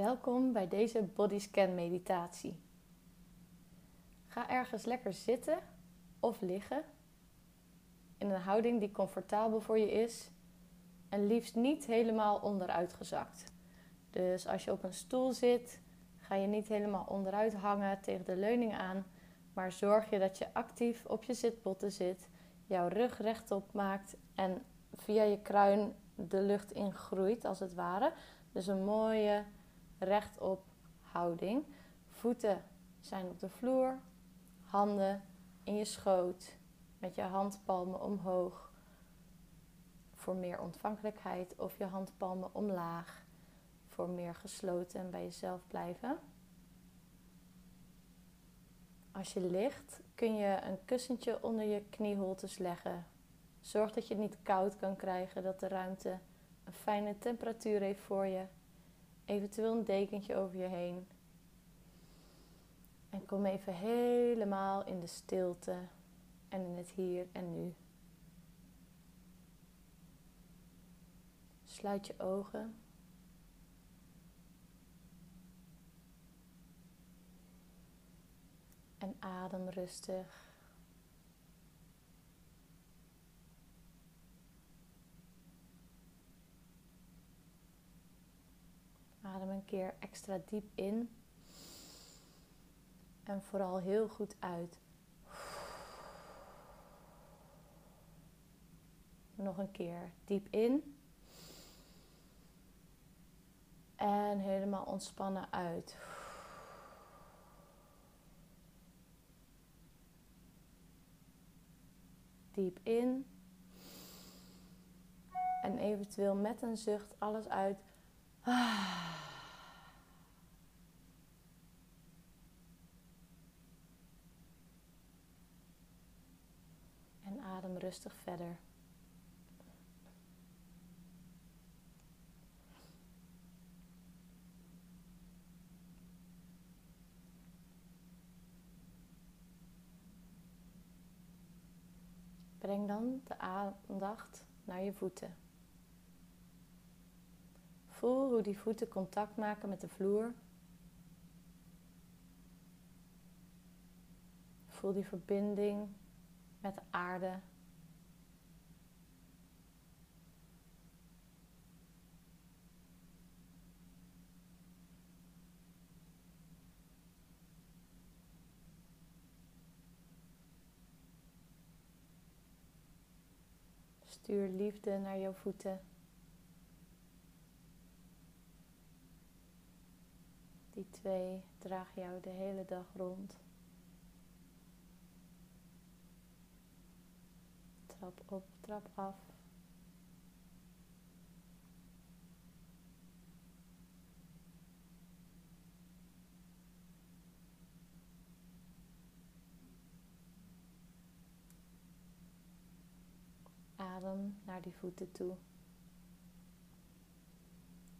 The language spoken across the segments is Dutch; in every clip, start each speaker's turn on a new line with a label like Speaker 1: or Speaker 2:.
Speaker 1: Welkom bij deze bodyscan meditatie. Ga ergens lekker zitten of liggen in een houding die comfortabel voor je is en liefst niet helemaal onderuit gezakt. Dus als je op een stoel zit, ga je niet helemaal onderuit hangen tegen de leuning aan, maar zorg je dat je actief op je zitbotten zit, jouw rug rechtop maakt en via je kruin de lucht ingroeit als het ware. Dus een mooie rechtop houding. Voeten zijn op de vloer, handen in je schoot, met je handpalmen omhoog voor meer ontvankelijkheid of je handpalmen omlaag voor meer gesloten en bij jezelf blijven. Als je ligt, kun je een kussentje onder je knieholtes leggen. Zorg dat je het niet koud kan krijgen, dat de ruimte een fijne temperatuur heeft voor je. Eventueel een dekentje over je heen. En kom even helemaal in de stilte en in het hier en nu. Sluit je ogen. En adem rustig. Adem een keer extra diep in. En vooral heel goed uit. Nog een keer diep in. En helemaal ontspannen uit. Diep in. En eventueel met een zucht alles uit. En adem rustig verder. Breng dan de aandacht naar je voeten. Voel hoe die voeten contact maken met de vloer. Voel die verbinding met de aarde. Stuur liefde naar jouw voeten. Die twee dragen jou de hele dag rond. Trap op, trap af. Adem naar die voeten toe.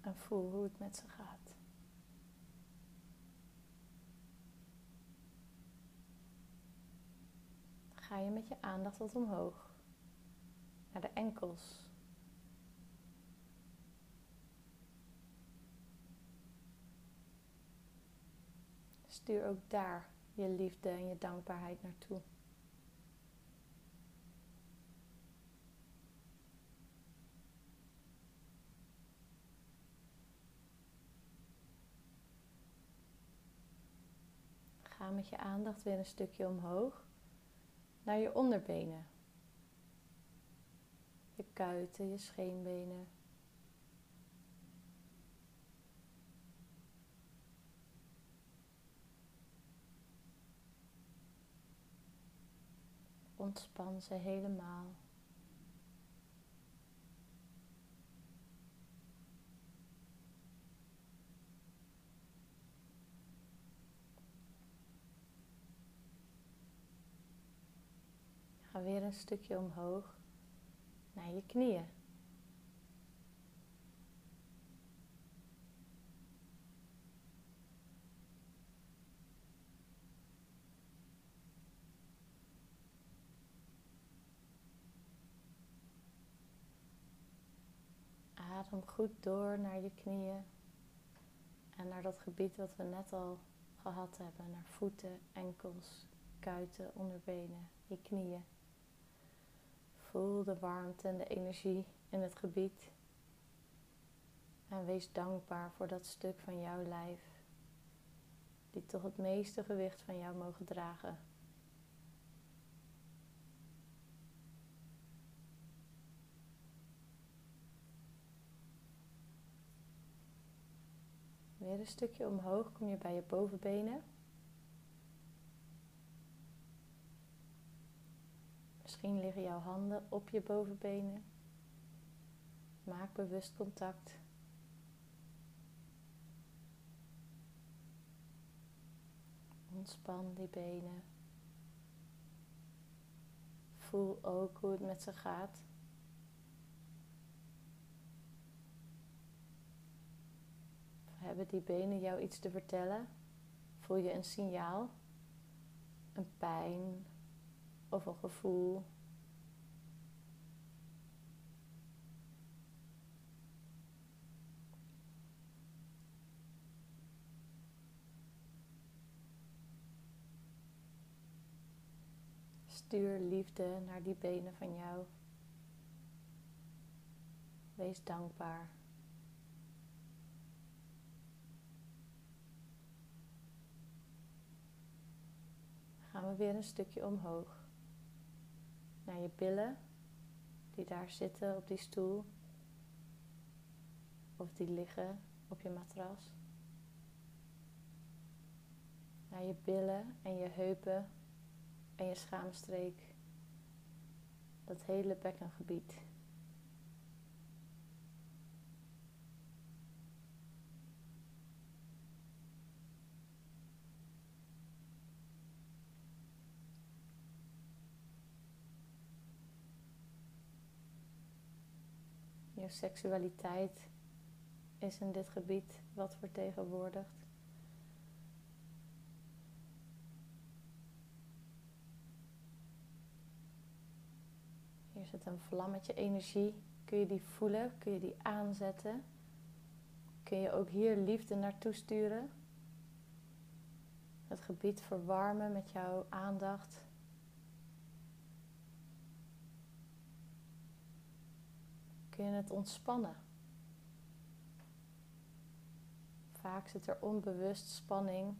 Speaker 1: En voel hoe het met ze gaat. Ga je met je aandacht wat omhoog naar de enkels. Stuur ook daar je liefde en je dankbaarheid naartoe. Ga met je aandacht weer een stukje omhoog naar je onderbenen. Je kuiten, je scheenbenen. Ontspan ze helemaal. Weer een stukje omhoog naar je knieën. Adem goed door naar je knieën en naar dat gebied wat we net al gehad hebben. Naar voeten, enkels, kuiten, onderbenen, je knieën. Voel de warmte en de energie in het gebied. En wees dankbaar voor dat stuk van jouw lijf, die toch het meeste gewicht van jou mogen dragen. Weer een stukje omhoog kom je bij je bovenbenen. Misschien liggen jouw handen op je bovenbenen. Maak bewust contact. Ontspan die benen. Voel ook hoe het met ze gaat. Hebben die benen jou iets te vertellen? Voel je een signaal? Een pijn of een gevoel? Stuur liefde naar die benen van jou. Wees dankbaar. gaan we weer een stukje omhoog. Naar je billen, die daar zitten op die stoel. Of die liggen op je matras. Naar je billen en je heupen en je schaamstreek. Dat hele bekkengebied. Je seksualiteit is in dit gebied wat vertegenwoordigd. Hier zit een vlammetje energie. Kun je die voelen? Kun je die aanzetten? Kun je ook hier liefde naartoe sturen? Het gebied verwarmen met jouw aandacht. Je het ontspannen. Vaak zit er onbewust spanning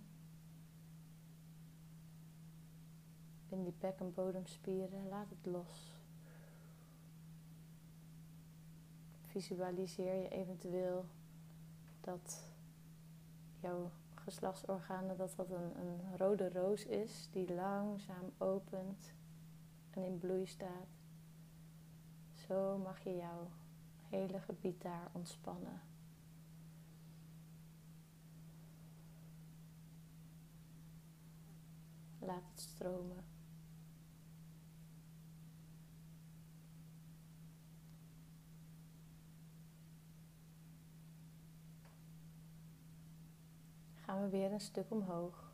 Speaker 1: in die bek- en bodemspieren. Laat het los. Visualiseer je eventueel dat jouw geslachtsorganen dat dat een, een rode roos is die langzaam opent en in bloei staat. Zo mag je jouw hele gebied daar ontspannen. Laat het stromen. Gaan we weer een stuk omhoog.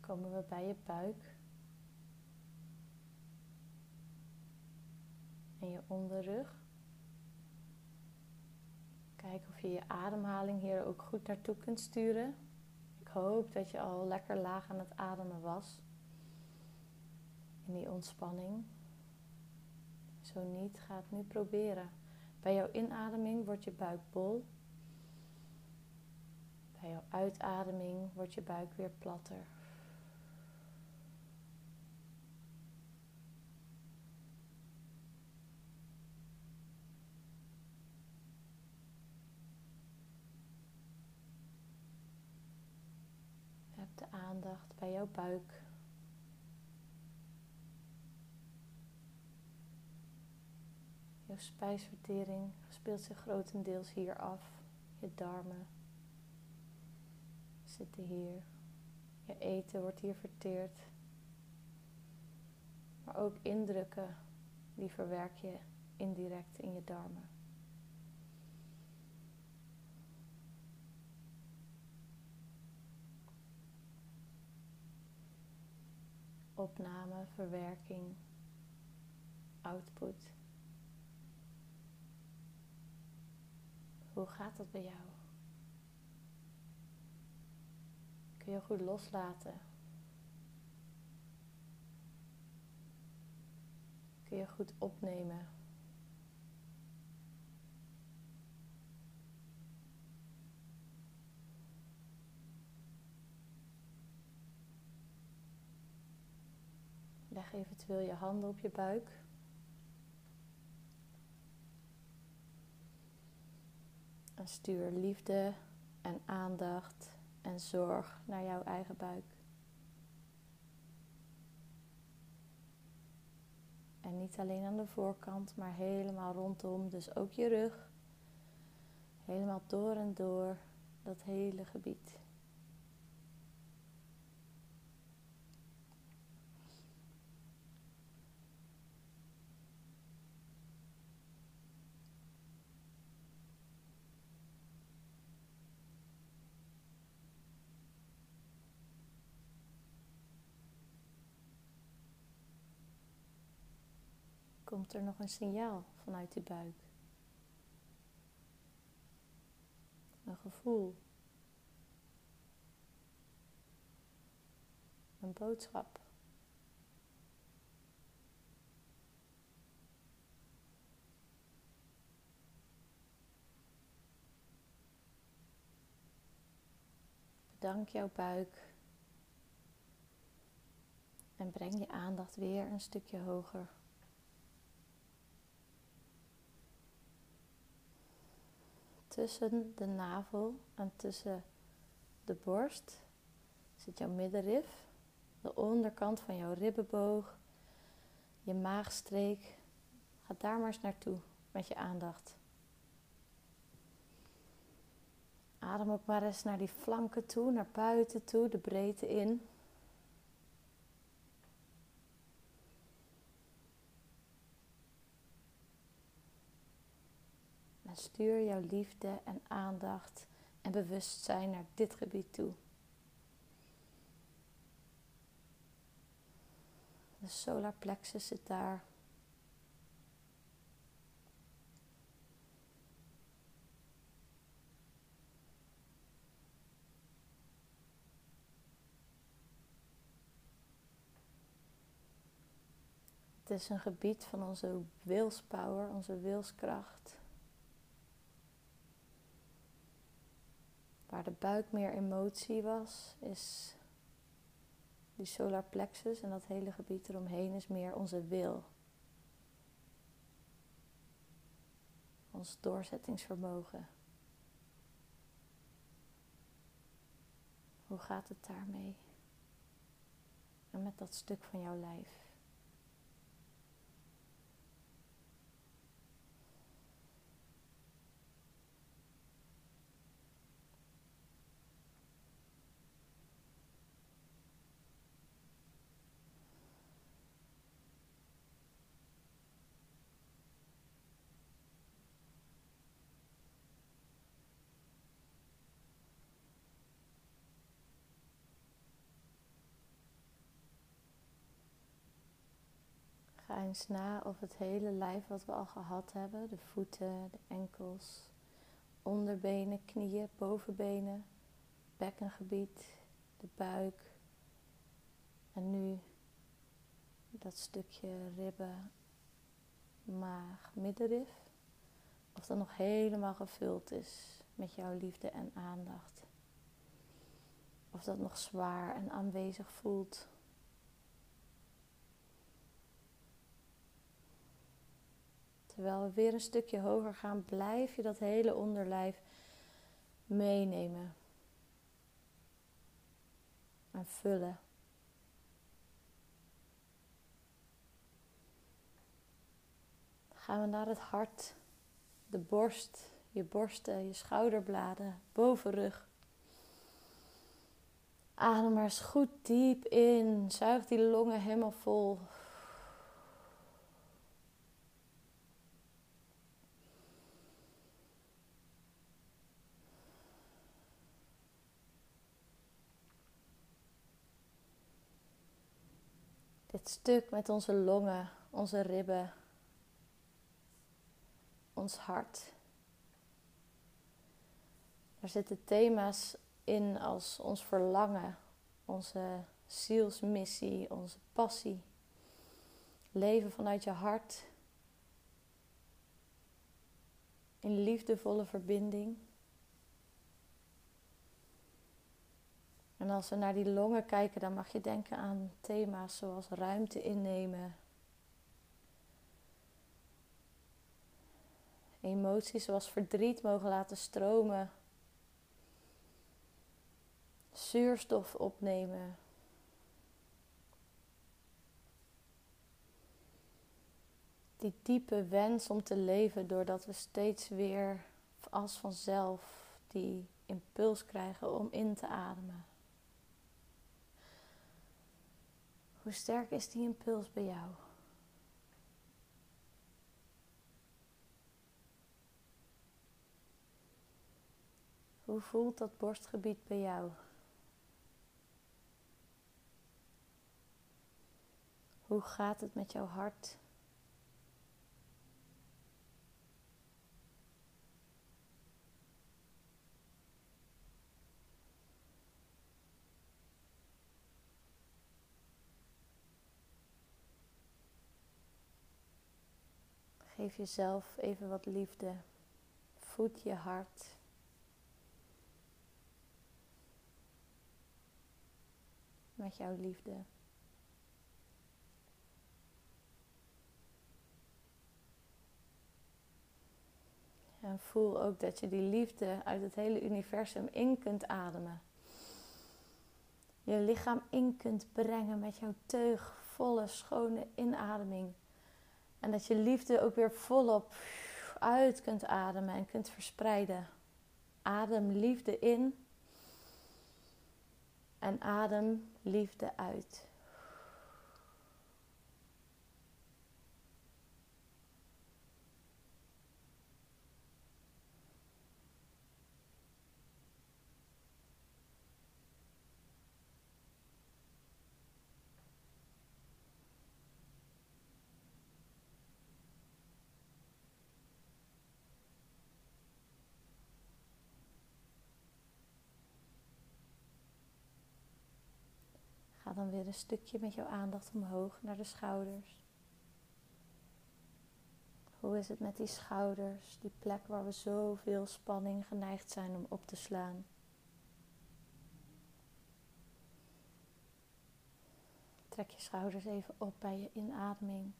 Speaker 1: Komen we bij je buik. En je onderrug. Kijk of je je ademhaling hier ook goed naartoe kunt sturen. Ik hoop dat je al lekker laag aan het ademen was. In die ontspanning. Zo niet, ga het nu proberen. Bij jouw inademing wordt je buik bol. Bij jouw uitademing wordt je buik weer platter. aandacht bij jouw buik. Jouw spijsvertering speelt zich grotendeels hier af. Je darmen zitten hier. Je eten wordt hier verteerd. Maar ook indrukken, die verwerk je indirect in je darmen. Opname, verwerking, output. Hoe gaat dat bij jou? Kun je goed loslaten? Kun je goed opnemen? Leg eventueel je handen op je buik. En stuur liefde en aandacht en zorg naar jouw eigen buik. En niet alleen aan de voorkant, maar helemaal rondom. Dus ook je rug. Helemaal door en door dat hele gebied. Komt er nog een signaal vanuit die buik. Een gevoel. Een boodschap. Bedank jouw buik. En breng je aandacht weer een stukje hoger. Tussen de navel en tussen de borst zit jouw middenrif, de onderkant van jouw ribbenboog, je maagstreek. Ga daar maar eens naartoe met je aandacht. Adem ook maar eens naar die flanken toe, naar buiten toe, de breedte in. Stuur jouw liefde en aandacht en bewustzijn naar dit gebied toe. De solar plexus zit daar. Het is een gebied van onze wilspower, onze wilskracht. Waar de buik meer emotie was, is die solar plexus en dat hele gebied eromheen is meer onze wil. Ons doorzettingsvermogen. Hoe gaat het daarmee? En met dat stuk van jouw lijf. Ga eens na of het hele lijf wat we al gehad hebben, de voeten, de enkels, onderbenen, knieën, bovenbenen, bekkengebied, de buik en nu dat stukje ribben, maag, middenrif, of dat nog helemaal gevuld is met jouw liefde en aandacht. Of dat nog zwaar en aanwezig voelt. Terwijl we weer een stukje hoger gaan, blijf je dat hele onderlijf meenemen. En vullen. gaan we naar het hart, de borst, je borsten, je schouderbladen, bovenrug. Adem maar eens goed diep in. Zuig die longen helemaal vol. stuk met onze longen, onze ribben, ons hart. Daar zitten thema's in als ons verlangen, onze zielsmissie, onze passie. Leven vanuit je hart. In liefdevolle verbinding. En als we naar die longen kijken, dan mag je denken aan thema's zoals ruimte innemen. Emoties zoals verdriet mogen laten stromen. Zuurstof opnemen. Die diepe wens om te leven doordat we steeds weer als vanzelf die impuls krijgen om in te ademen. Hoe sterk is die impuls bij jou? Hoe voelt dat borstgebied bij jou? Hoe gaat het met jouw hart? Geef jezelf even wat liefde. Voed je hart. Met jouw liefde. En voel ook dat je die liefde uit het hele universum in kunt ademen. Je lichaam in kunt brengen met jouw teugvolle, schone inademing. En dat je liefde ook weer volop uit kunt ademen en kunt verspreiden. Adem liefde in en adem liefde uit. Dan weer een stukje met jouw aandacht omhoog naar de schouders. Hoe is het met die schouders, die plek waar we zoveel spanning geneigd zijn om op te slaan? Trek je schouders even op bij je inademing.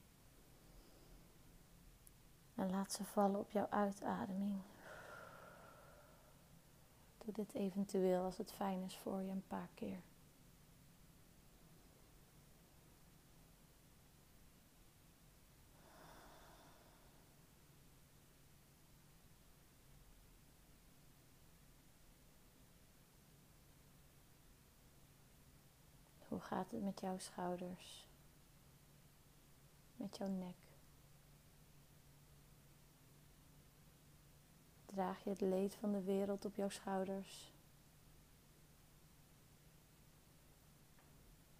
Speaker 1: En laat ze vallen op jouw uitademing. Doe dit eventueel als het fijn is voor je een paar keer. Hoe gaat het met jouw schouders? Met jouw nek? Draag je het leed van de wereld op jouw schouders?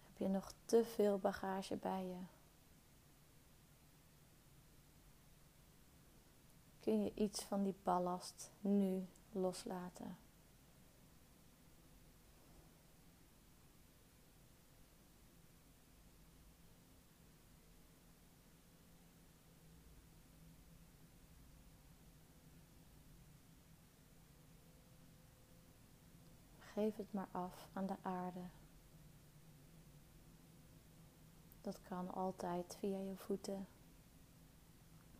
Speaker 1: Heb je nog te veel bagage bij je? Kun je iets van die ballast nu loslaten? Geef het maar af aan de aarde. Dat kan altijd via je voeten.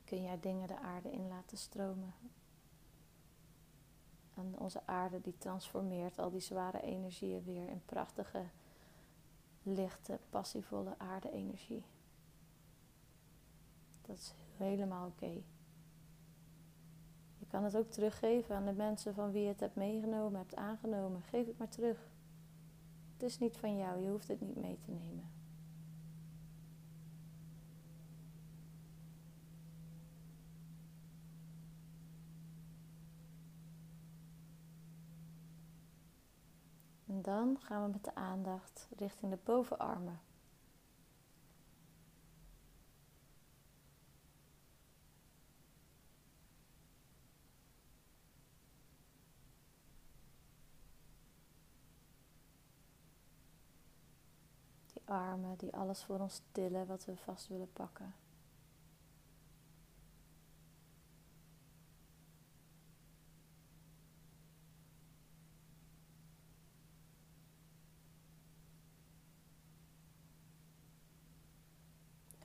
Speaker 1: Kun jij dingen de aarde in laten stromen. En onze aarde die transformeert al die zware energieën weer in prachtige, lichte, passievolle aarde-energie. Dat is helemaal oké kan het ook teruggeven aan de mensen van wie je het hebt meegenomen, hebt aangenomen. Geef het maar terug. Het is niet van jou, je hoeft het niet mee te nemen. En dan gaan we met de aandacht richting de bovenarmen. Armen die alles voor ons tillen wat we vast willen pakken.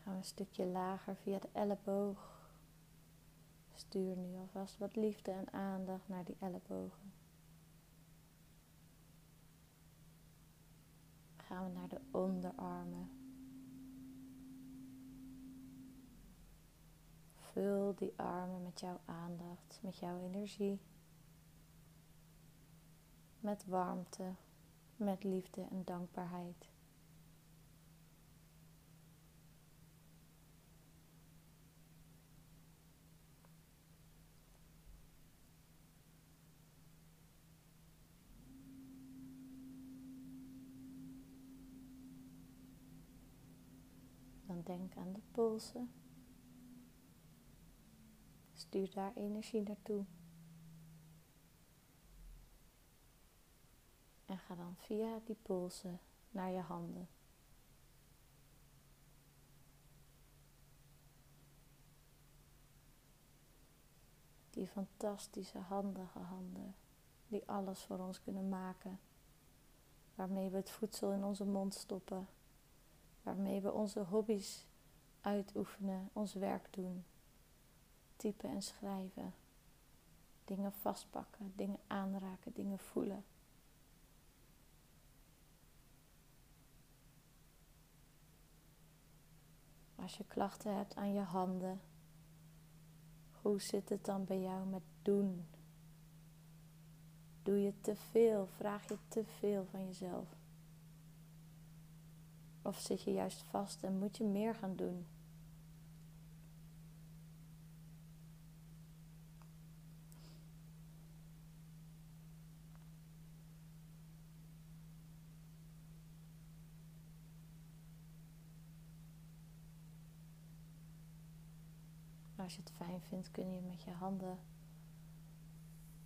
Speaker 1: Gaan we een stukje lager via de elleboog. Stuur nu alvast wat liefde en aandacht naar die ellebogen. Gaan we naar de onderarmen. Vul die armen met jouw aandacht, met jouw energie, met warmte, met liefde en dankbaarheid. Dan denk aan de polsen. Stuur daar energie naartoe. En ga dan via die polsen naar je handen. Die fantastische handige handen die alles voor ons kunnen maken. Waarmee we het voedsel in onze mond stoppen waarmee we onze hobby's uitoefenen, ons werk doen, typen en schrijven, dingen vastpakken, dingen aanraken, dingen voelen. Als je klachten hebt aan je handen, hoe zit het dan bij jou met doen? Doe je te veel? Vraag je te veel van jezelf? Of zit je juist vast en moet je meer gaan doen? Als je het fijn vindt, kun je met je handen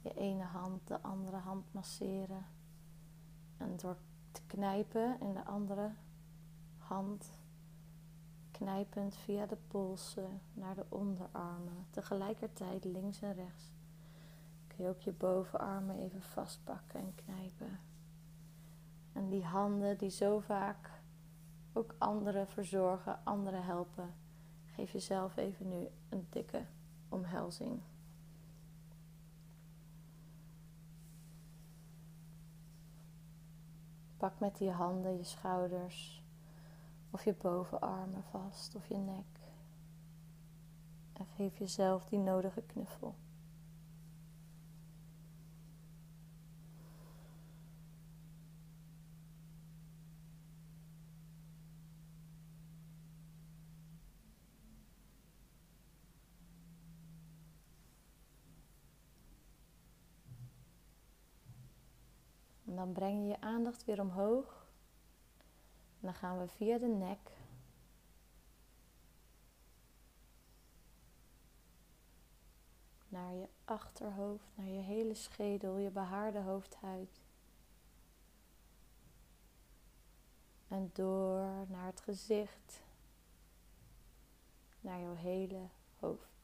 Speaker 1: je ene hand de andere hand masseren. En door te knijpen in de andere hand knijpend via de polsen naar de onderarmen. Tegelijkertijd links en rechts. Kun je ook je bovenarmen even vastpakken en knijpen. En die handen die zo vaak ook anderen verzorgen, anderen helpen. Geef jezelf even nu een dikke omhelzing. Pak met die handen je schouders of je bovenarmen vast of je nek. En geef jezelf die nodige knuffel. En dan breng je je aandacht weer omhoog dan gaan we via de nek naar je achterhoofd, naar je hele schedel, je behaarde hoofdhuid. En door naar het gezicht, naar jouw hele hoofd.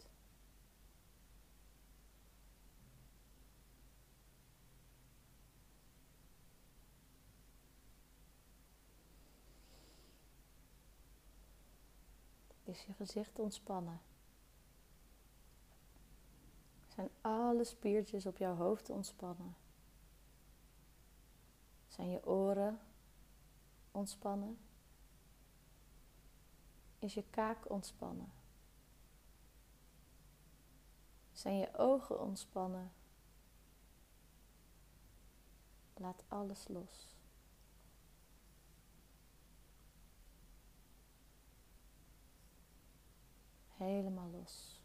Speaker 1: Is je gezicht ontspannen. Zijn alle spiertjes op jouw hoofd ontspannen? Zijn je oren ontspannen? Is je kaak ontspannen? Zijn je ogen ontspannen? Laat alles los. Helemaal los.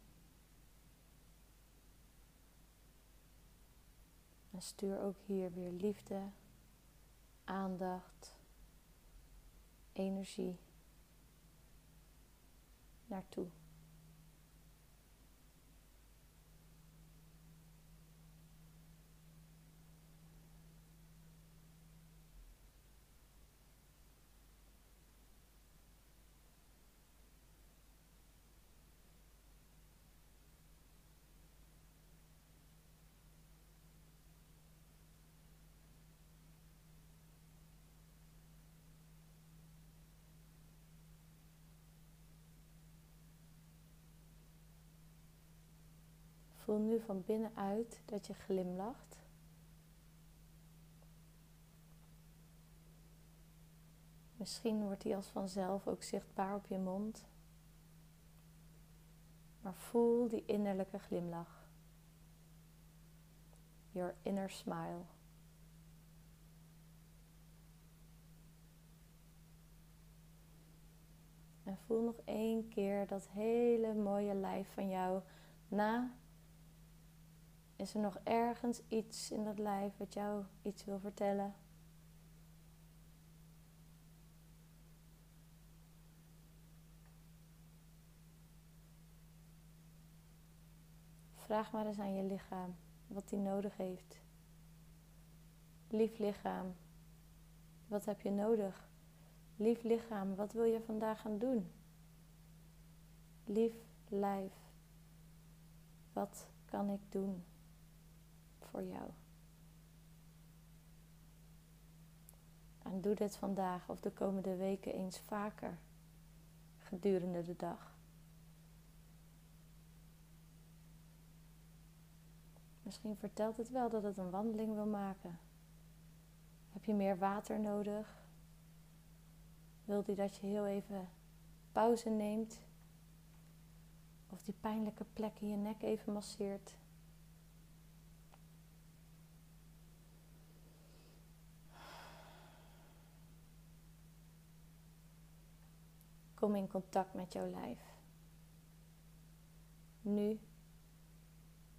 Speaker 1: En stuur ook hier weer liefde, aandacht, energie naartoe. Voel nu van binnenuit dat je glimlacht. Misschien wordt die als vanzelf ook zichtbaar op je mond. Maar voel die innerlijke glimlach. Your inner smile. En voel nog één keer dat hele mooie lijf van jou na. Is er nog ergens iets in dat lijf wat jou iets wil vertellen? Vraag maar eens aan je lichaam wat hij nodig heeft. Lief lichaam, wat heb je nodig? Lief lichaam, wat wil je vandaag gaan doen? Lief lijf, wat kan ik doen voor jou? En doe dit vandaag of de komende weken eens vaker gedurende de dag. Misschien vertelt het wel dat het een wandeling wil maken. Heb je meer water nodig? Wil hij dat je heel even pauze neemt? Of die pijnlijke plek in je nek even masseert? Kom in contact met jouw lijf. Nu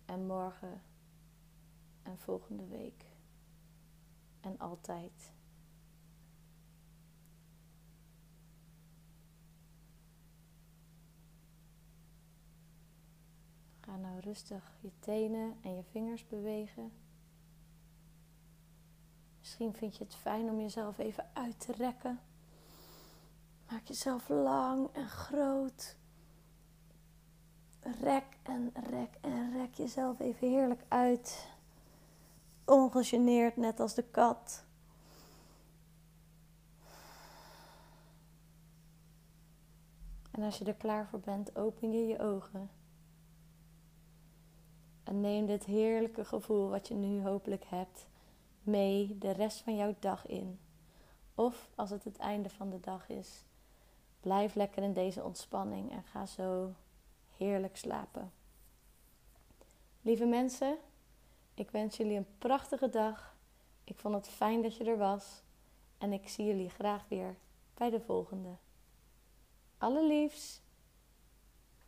Speaker 1: en morgen en volgende week en altijd. Ga nou rustig je tenen en je vingers bewegen. Misschien vind je het fijn om jezelf even uit te rekken. Maak jezelf lang en groot. Rek en rek en rek jezelf even heerlijk uit ongegeneerd, net als de kat. En als je er klaar voor bent, open je je ogen. En neem dit heerlijke gevoel wat je nu hopelijk hebt mee de rest van jouw dag in. Of als het het einde van de dag is, blijf lekker in deze ontspanning en ga zo heerlijk slapen. Lieve mensen, ik wens jullie een prachtige dag. Ik vond het fijn dat je er was. En ik zie jullie graag weer bij de volgende. Allerliefs!